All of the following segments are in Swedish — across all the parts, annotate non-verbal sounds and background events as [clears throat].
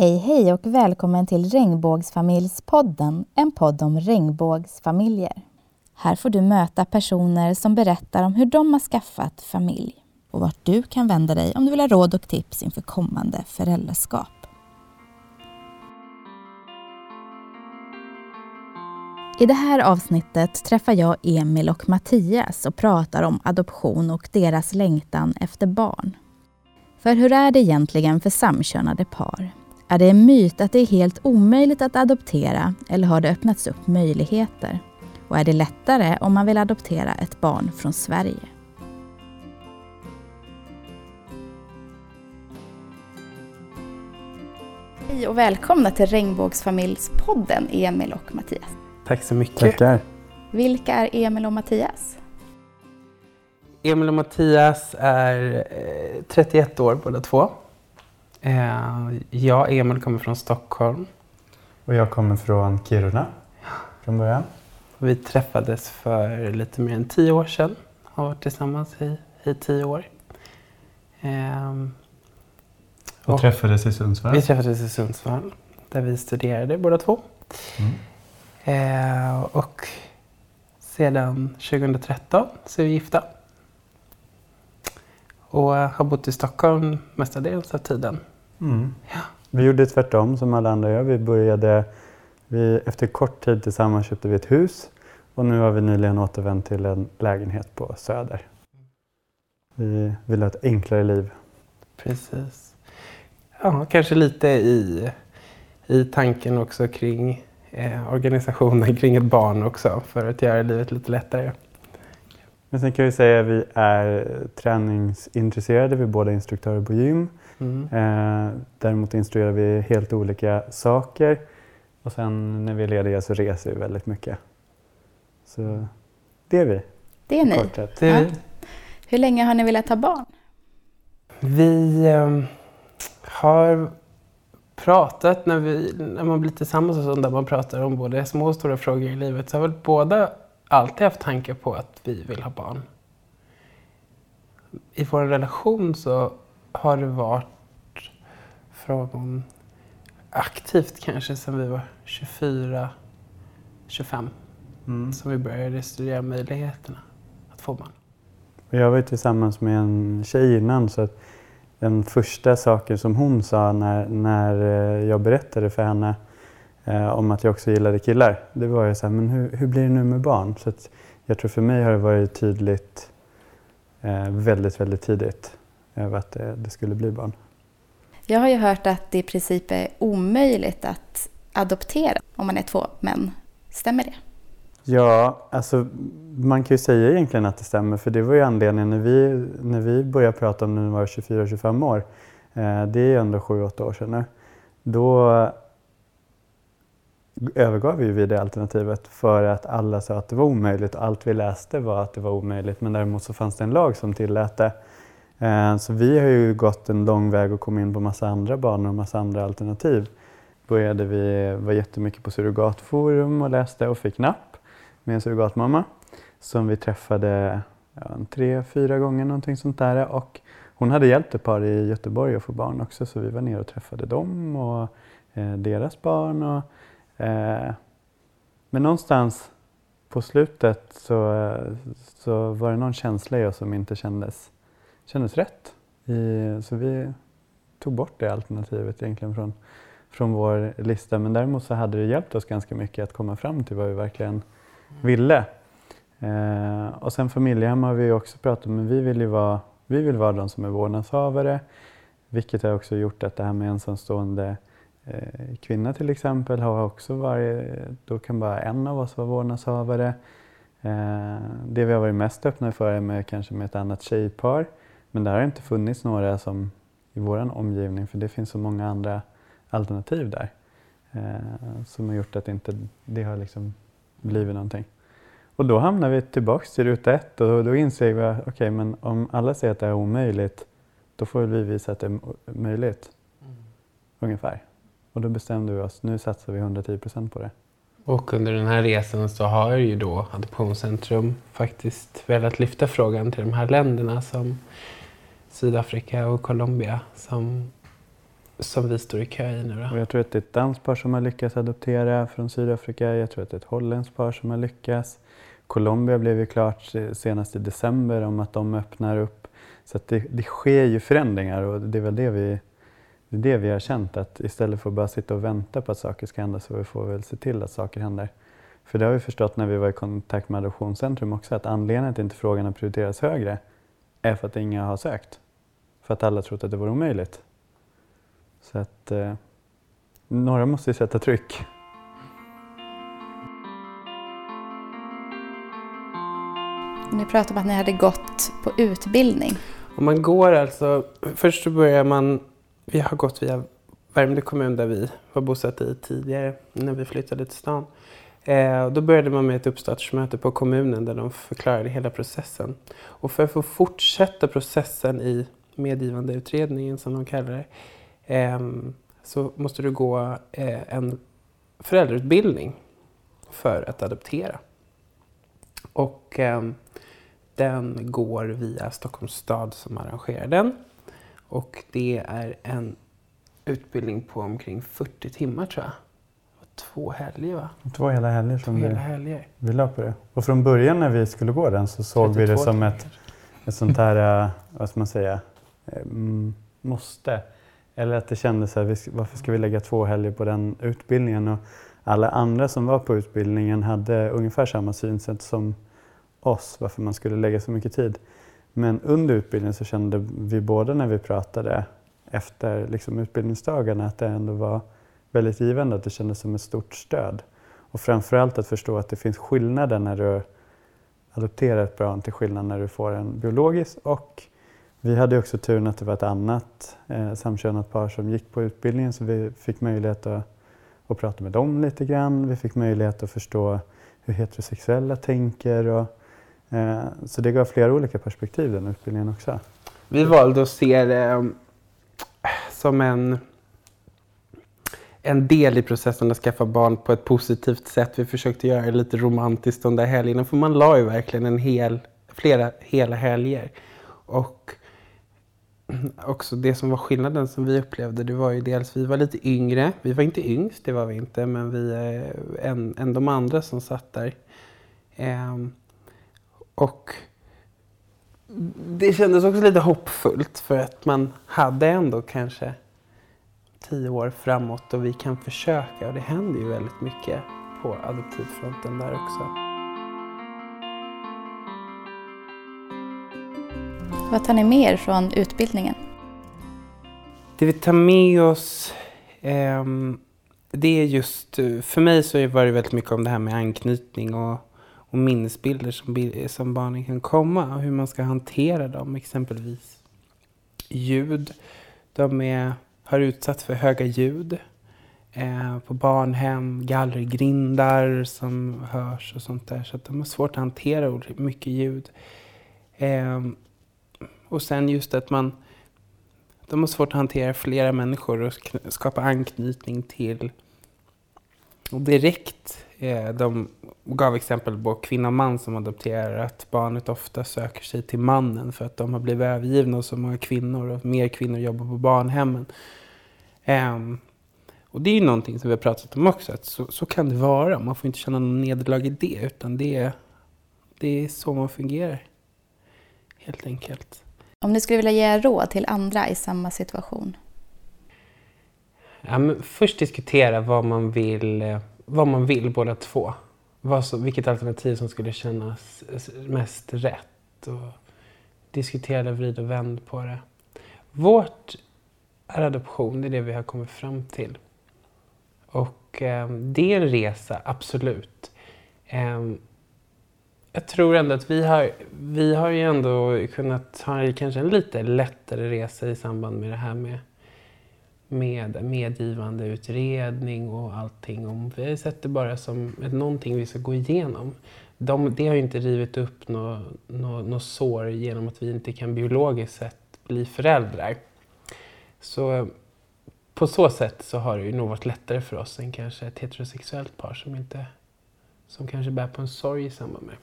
Hej hej och välkommen till Regnbågsfamiljspodden, en podd om regnbågsfamiljer. Här får du möta personer som berättar om hur de har skaffat familj och vart du kan vända dig om du vill ha råd och tips inför kommande föräldraskap. I det här avsnittet träffar jag Emil och Mattias och pratar om adoption och deras längtan efter barn. För hur är det egentligen för samkönade par? Är det en myt att det är helt omöjligt att adoptera eller har det öppnats upp möjligheter? Och är det lättare om man vill adoptera ett barn från Sverige? Hej och välkomna till Regnbågsfamiljspodden Emil och Mattias. Tack så mycket. Tackar. Vilka är Emil och Mattias? Emil och Mattias är eh, 31 år båda två. Eh, jag, Emil, kommer från Stockholm. Och jag kommer från Kiruna från början. Vi träffades för lite mer än tio år sedan. Har varit tillsammans i, i tio år. Eh, Och, Och- träffades i Sundsvall. vi träffades i Sundsvall där vi studerade båda två. Mm. Eh, och sedan 2013 så är vi gifta. Och har bott i Stockholm mestadels av tiden. Mm. Vi gjorde tvärtom som alla andra gör. Vi började, vi, efter kort tid tillsammans köpte vi ett hus och nu har vi nyligen återvänt till en lägenhet på Söder. Vi vill ha ett enklare liv. Precis. Ja, kanske lite i, i tanken också kring eh, organisationen kring ett barn också för att göra livet lite lättare. Men sen kan vi säga att vi är träningsintresserade. Vi är båda instruktörer på gym. Mm. Eh, däremot instruerar vi helt olika saker. Och sen när vi är lediga så reser vi väldigt mycket. Så det är vi, Det är ni. Det är Ja. vi. Hur länge har ni velat ha barn? Vi ehm, har pratat när, vi, när man blir tillsammans och sånt där man pratar om både små och stora frågor i livet så har väl båda alltid haft tankar på att vi vill ha barn. I vår relation så har det varit från aktivt kanske sedan vi var 24, 25 Mm. som vi började studera möjligheterna att få barn. Jag var ju tillsammans med en tjej innan så att den första saken som hon sa när, när eh, jag berättade för henne eh, om att jag också gillade killar, det var ju så här, men hur, hur blir det nu med barn? Så jag tror för mig har det varit tydligt eh, väldigt, väldigt tidigt över att det, skulle bli barn. Jag har ju hört att det i princip är omöjligt att adoptera om man är två män. Stämmer det? Ja, alltså man kan ju säga egentligen att det stämmer för det var ju anledningen när vi, när vi började prata om när vi var 24-25 år. Eh, det är ju ändå 7-8 år sedan nu. Då övergav vi ju det alternativet för att alla sa att det var omöjligt och allt vi läste var att det var omöjligt men däremot så fanns det en lag som tillät det. Eh, så vi har ju gått en lång väg och kommit in på massa andra banor och massa andra alternativ. Började vi var jättemycket på surrogatforum och läste och fick napp med en surrogatmamma som vi träffade ja, en tre, fyra gånger någonting sånt där. Och hon hade hjälpt ett par i Göteborg att få barn också så vi var nere och träffade dem och eh, deras barn. Och, eh, men någonstans på slutet så, så var det någon känsla i oss som inte kändes, kändes rätt. I, så vi tog bort det alternativet egentligen från, från vår lista. Men däremot så hade det hjälpt oss ganska mycket att komma fram till vad vi verkligen ville. Eh, och sen familjehem har vi också pratat om, men vi vill ju vara, vi vill vara de som är vårdnadshavare. Vilket har också gjort att det här med ensamstående eh, kvinna till exempel har också varit, då kan bara en av oss vara vårdnadshavare. Eh, det vi har varit mest öppna för är med, kanske med ett annat tjejpar. Men där har det inte funnits några som i vår omgivning för det finns så många andra alternativ där. Eh, som har gjort att inte det har liksom blivit någonting. Och då hamnar vi tillbaks till ruta ett och då inser vi att okej, men om alla säger att det är omöjligt, då får vi visa att det är möjligt. Ungefär. Och då bestämde vi oss, nu satsar vi 110 procent på det. Och under den här resan så har ju då Adoptionscentrum faktiskt velat lyfta frågan till de här länderna som Sydafrika och Colombia som som vi står i kö i nu Och då. jag tror att det är ett danskt par som har lyckats adoptera från Sydafrika. Jag tror att det är ett holländskt par som har lyckats. Colombia blev ju klart senast i december om att de öppnar upp. Så att det, det sker ju förändringar och det är väl det vi, det är det vi har känt att istället för att bara sitta och vänta på att saker ska hända så vi får väl se till att saker händer. För det har vi förstått när vi var i kontakt med Adoptionscentrum också att anledningen till att inte frågan har prioriterats högre är för att inga har sökt. För att alla trott att det var omöjligt. Så att eh, några måste ju sätta tryck. Ni pratade om att ni hade gått på utbildning. Och man går alltså, först så börjar man, vi har gått via Värmdö kommun där vi var bosatta i tidigare när vi flyttade till stan. Eh, då började man med ett uppstartsmöte på kommunen där de förklarade hela processen. Och för att få fortsätta processen i medgivandeutredningen som de kallar det eh, så måste du gå eh, en föräldrautbildning för att adoptera. Och ehm, den går via Stockholms stad som arrangerar den. Och det är en utbildning på omkring 40 timmar tror jag. Två helger va? Två hela helger Två som hela vi, helger. vi la på det. Och från början när vi skulle gå den så såg vi det 32 som ett, ett sånt här, [laughs] eh, vad ska man säga, mm, måste. Eller att det kändes så här, varför ska vi lägga två helger på den utbildningen? Och alla andra som var på utbildningen hade ungefär samma synsätt som oss, varför man skulle lägga så mycket tid. Men under utbildningen så kände vi båda när vi pratade efter liksom utbildningsdagarna att det ändå var väldigt givande, att det kändes som ett stort stöd. Och framförallt att förstå att det finns skillnader när du adopterar ett barn till skillnad när du får en biologisk. Och vi hade också turen att det var ett annat eh, samkönat par som gick på utbildningen så vi fick möjlighet att, att prata med dem lite grann. Vi fick möjlighet att förstå hur heterosexuella tänker. Och, eh, så det gav flera olika perspektiv den utbildningen också. Vi valde att se det eh, som en, en del i processen att skaffa barn på ett positivt sätt. Vi försökte göra det lite romantiskt de där helgerna. För man la ju verkligen en hel, flera hela helger. Och också det som var skillnaden som vi upplevde, det var ju dels vi var lite yngre. Vi var inte yngst, det var vi inte, men vi eh, än, än de andra som satt där. Ehm, och det kändes också lite hoppfullt för att man hade ändå kanske tio år framåt och vi kan försöka och det händer ju väldigt mycket på adoptivfronten där också. Vad tar ni med er från utbildningen? Det vi tar med oss, ehm, det är just, eh, för mig så var det väldigt mycket om det här med anknytning och, och minnesbilder som, som barnen kan komma och hur man ska hantera dem, exempelvis ljud. De är, har utsatts för höga ljud eh, på barnhem, gallergrindar som hörs och sånt där. Så att de har svårt att hantera mycket ljud. Eh, och sen just att man de har svårt att hantera flera människor och skapa anknytning till. Och direkt, eh, de gav exempel på kvinna och man som adopterar, att barnet ofta söker sig till mannen för att de har blivit övergivna av så många kvinnor och mer kvinnor jobbar på barnhemmen. Ehm, och det är ju någonting som vi har pratat om också, att så, så kan det vara. Man får inte känna någon nederlag i det, utan det är, det är så man fungerar. Helt enkelt. Om ni skulle vilja ge råd till andra i samma situation? Ja, men först diskutera vad man vill, eh, vad man vill båda två. Vad så, vilket alternativ som skulle kännas mest rätt. Och diskutera vrid och vänd på det. Vårt är adoption, det är det vi har kommit fram till. Och eh, det är en resa, absolut. Eh, jag tror ändå att vi har, vi har ju ändå kunnat ha kanske en lite lättare resa i samband med det här med med medgivande utredning och allting. Om vi har sett det bara som ett, någonting vi ska gå igenom. De, det har ju inte rivit upp något nå, nå sår genom att vi inte kan biologiskt sett bli föräldrar. Så eh, på så sätt så har det ju nog varit lättare för oss än kanske ett heterosexuellt par som, inte, som kanske bär på en sorg i samband med.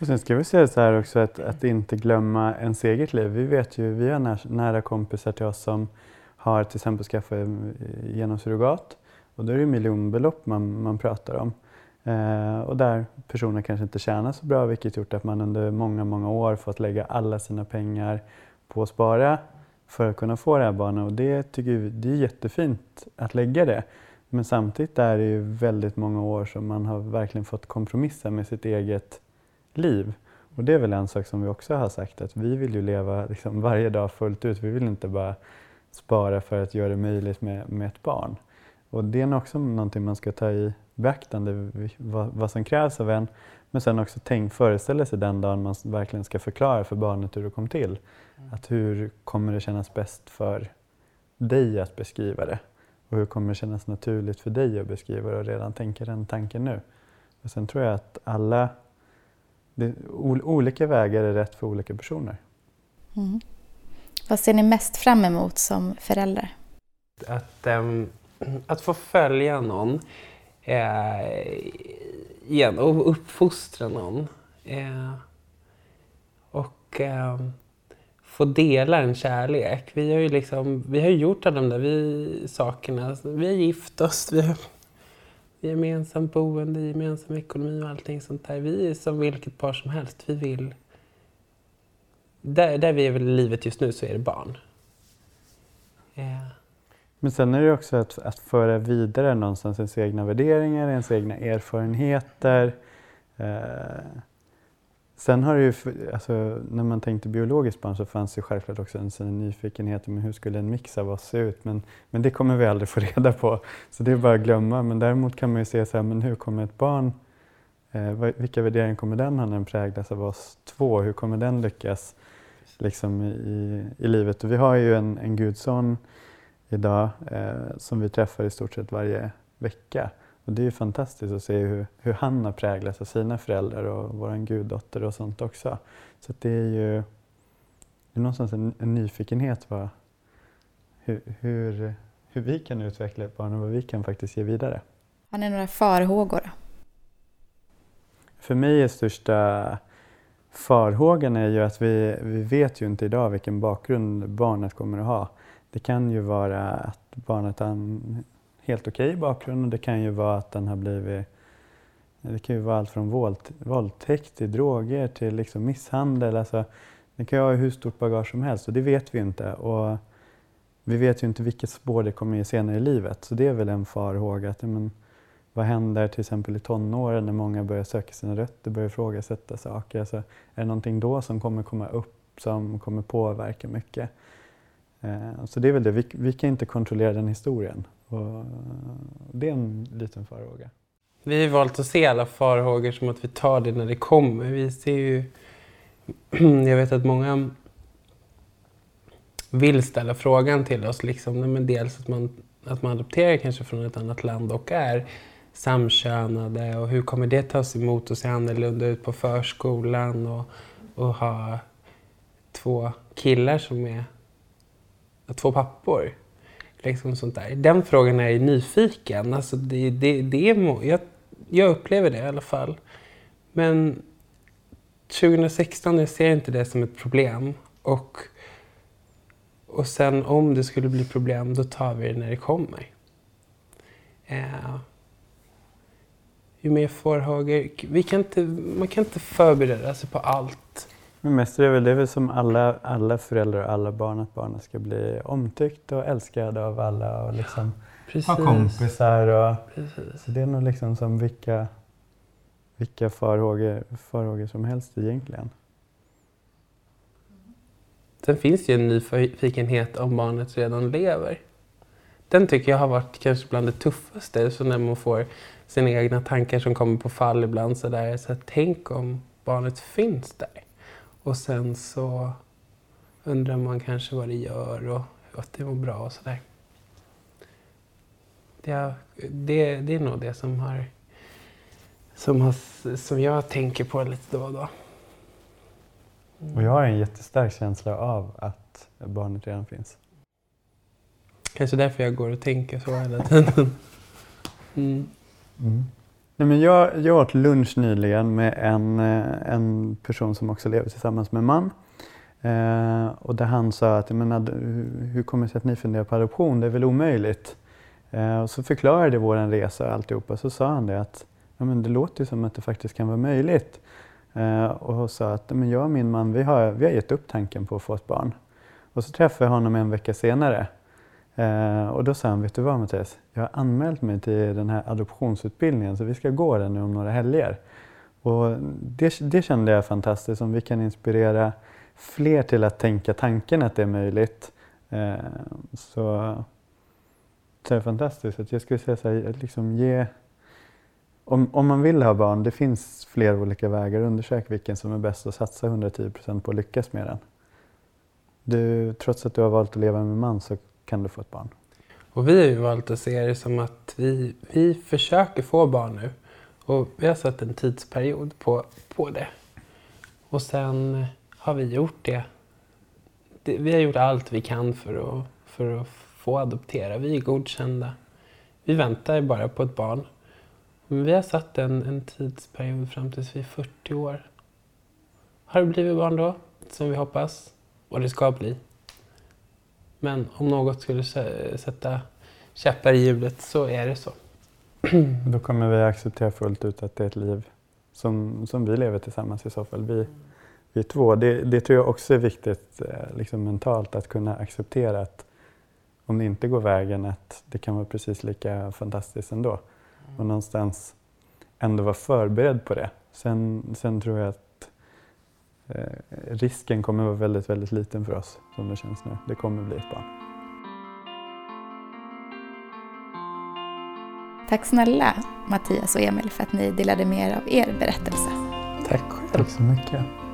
Och sen ska vi säga så här också att, att inte glömma ens eget liv. Vi vet ju, vi har nära, nära kompisar till oss som har till exempel skaffat eh, genom surrogat. Och då är det miljonbelopp man, man pratar om. Eh, och där personer kanske inte tjänar så bra vilket gjort att man under många, många år fått lägga alla sina pengar på att spara för att kunna få det här barnet. Och det tycker vi det är jättefint att lägga det. Men samtidigt är det ju väldigt många år som man har verkligen fått kompromissa med sitt eget liv. Och det är väl en sak som vi också har sagt att vi vill ju leva liksom [laughs] varje dag fullt ut. Vi vill inte bara spara för att göra det möjligt med, med ett barn. Och det är också någonting man ska ta i beaktande, vad, vad som krävs av en. Men sen också tänk, föreställa sig den dagen man verkligen ska förklara för barnet hur det kom till. Mm. Att hur kommer det kännas bäst för dig att beskriva det? Och hur kommer det kännas naturligt för dig att beskriva det och redan tänka den tanken nu? Och sen tror jag att alla det, olika vägar är rätt för olika personer. Mm. Vad ser ni mest fram emot som föräldrar? Att, um, att få följa någon eh, igen, och uppfostra någon. Eh, och eh, få dela en kärlek. Vi har ju liksom, vi har gjort alla de där vi, sakerna. Vi har gift oss, vi har gemensamt boende, gemensam ekonomi och allting sånt där. Vi är som vilket par som helst. Vi vill... Där, där vi är väl i livet just nu så är det barn. Yeah. Men sen är det också att, att föra vidare någonstans ens egna värderingar, ens egna erfarenheter. Eh, sen har det ju, alltså, när man tänkte biologiskt barn så fanns det självklart också en en nyfikenhet om hur skulle en mix av oss se ut. Men, men det kommer vi aldrig få [laughs] reda på, så det är bara att glömma. Men däremot kan man ju se så här, men hur kommer ett barn, eh, vilka värderingar kommer den ha när den präglas av oss två? Hur kommer den lyckas liksom, i, i livet? Och vi har ju en, en gudson idag eh, som vi träffar i stort sett varje vecka. Och det är fantastiskt att se hur, hur han har präglats av sina föräldrar och vår guddotter och sånt också. Så det är ju det är någonstans en, en nyfikenhet på hur, hur, hur vi kan utveckla ett barn och vad vi kan faktiskt ge vidare. Har ni några farhågor? För mig är största farhågan är ju att vi, vi vet ju inte idag vilken bakgrund barnet kommer att ha. Det kan ju vara att barnet har en helt okej okay bakgrund och det kan ju vara att den har blivit det kan ju vara allt från våld, våldtäkt till droger till liksom misshandel. Alltså, det kan ju ha hur stort bagage som helst och det vet vi inte. Och vi vet ju inte vilket spår det kommer ge senare i livet. Så det är väl en farhåga. Att, men, vad händer till exempel i tonåren när många börjar söka sina rötter, börjar ifrågasätta saker? Alltså, är det någonting då som kommer komma upp som kommer påverka mycket? Eh, så det är väl det, vi, vi kan inte kontrollera den historien. Och eh, det är en liten farhåga. Vi har valt att se alla farhågor som att vi tar det när det kommer. Vi ser ju... [clears throat] Jag vet att många vill ställa frågan till oss. Liksom, men dels att man, att man adopterar kanske från ett annat land och är samkönade och hur kommer det tas emot och se annorlunda ut på förskolan och, och ha två killar som är två pappor. Liksom sånt där. Den frågan är jag nyfiken. Alltså det, det, det är, jag, jag upplever det i alla fall. Men 2016, jag ser inte det som ett problem. Och, och sen om det skulle bli problem, då tar vi det när det kommer. Eh, ju mer farhågor... Vi kan inte, man kan inte förbereda sig på allt. Men mest är det väl, det är som alla, alla föräldrar och alla barn, att barnen ska bli omtyckt och älskade av alla och liksom Precis. ha kompisar. Och, så det är nog liksom som vilka, vilka farhågor, farhågor som helst egentligen. Sen finns det ju en nyfikenhet om barnet redan lever. Den tycker jag har varit kanske bland det tuffaste. Så när man får sina egna tankar som kommer på fall ibland. Så där, så tänk om barnet finns där. Och sen så undrar man kanske vad det gör och att det mår bra och sådär. Det, det, det är nog det som har, som har som jag tänker på lite då och då. Mm. Och jag har en jättestark känsla av att barnet redan finns. Kanske därför jag går och tänker så hela tiden. [laughs] Mm. Mm. Nej, men jag, jag åt lunch nyligen med en, eh, en person som också lever tillsammans med en man. Eh, och där han sa att men, hur, hur kommer det sig att ni funderar på adoption? Det är väl omöjligt? Eh, och så förklarade vår resa och alltihopa. Så sa han det att ja, men det låter ju som att det faktiskt kan vara möjligt. Eh, och sa att men jag och min man vi har, vi har gett upp tanken på att få ett barn. Och så träffade jag honom en vecka senare. Eh, och då sa han, vet du vad Mattias? Jag har anmält mig till den här adoptionsutbildningen så vi ska gå den nu om några helger. Och det, det kände jag fantastiskt, om vi kan inspirera fler till att tänka tanken att det är möjligt. Eh, så, så är det fantastiskt. Att jag skulle säga så här, liksom ge, om, om man vill ha barn, det finns flera olika vägar. Undersök vilken som är bäst och satsa 110% på att lyckas med den. Du, trots att du har valt att leva med man så kan du få ett barn. Och vi har ju valt att se det som att vi, vi försöker få barn nu. Och vi har satt en tidsperiod på, på det. Och sen har vi gjort det. det. Vi har gjort allt vi kan för att, för att få adoptera. Vi är godkända. Vi väntar bara på ett barn. Men vi har satt en, en tidsperiod fram tills vi är 40 år. Har det blivit barn då, som vi hoppas, och det ska bli. Men om något skulle sätta käppar i hjulet så är det så. [clears throat] Då kommer vi acceptera fullt ut att det är ett liv som, som vi lever tillsammans i så fall. Vi, vi två. Det, det tror jag också är viktigt eh, liksom mentalt att kunna acceptera att om det inte går vägen att det kan vara precis lika fantastiskt ändå. Mm. Och någonstans ändå vara förberedd på det. Sen, sen tror jag att risken kommer vara väldigt, väldigt liten för oss som det känns nu. Det kommer bli ett barn. Tack snälla Mattias och Emil för att ni delade med er av er berättelse. Tack själv. Tack så mycket.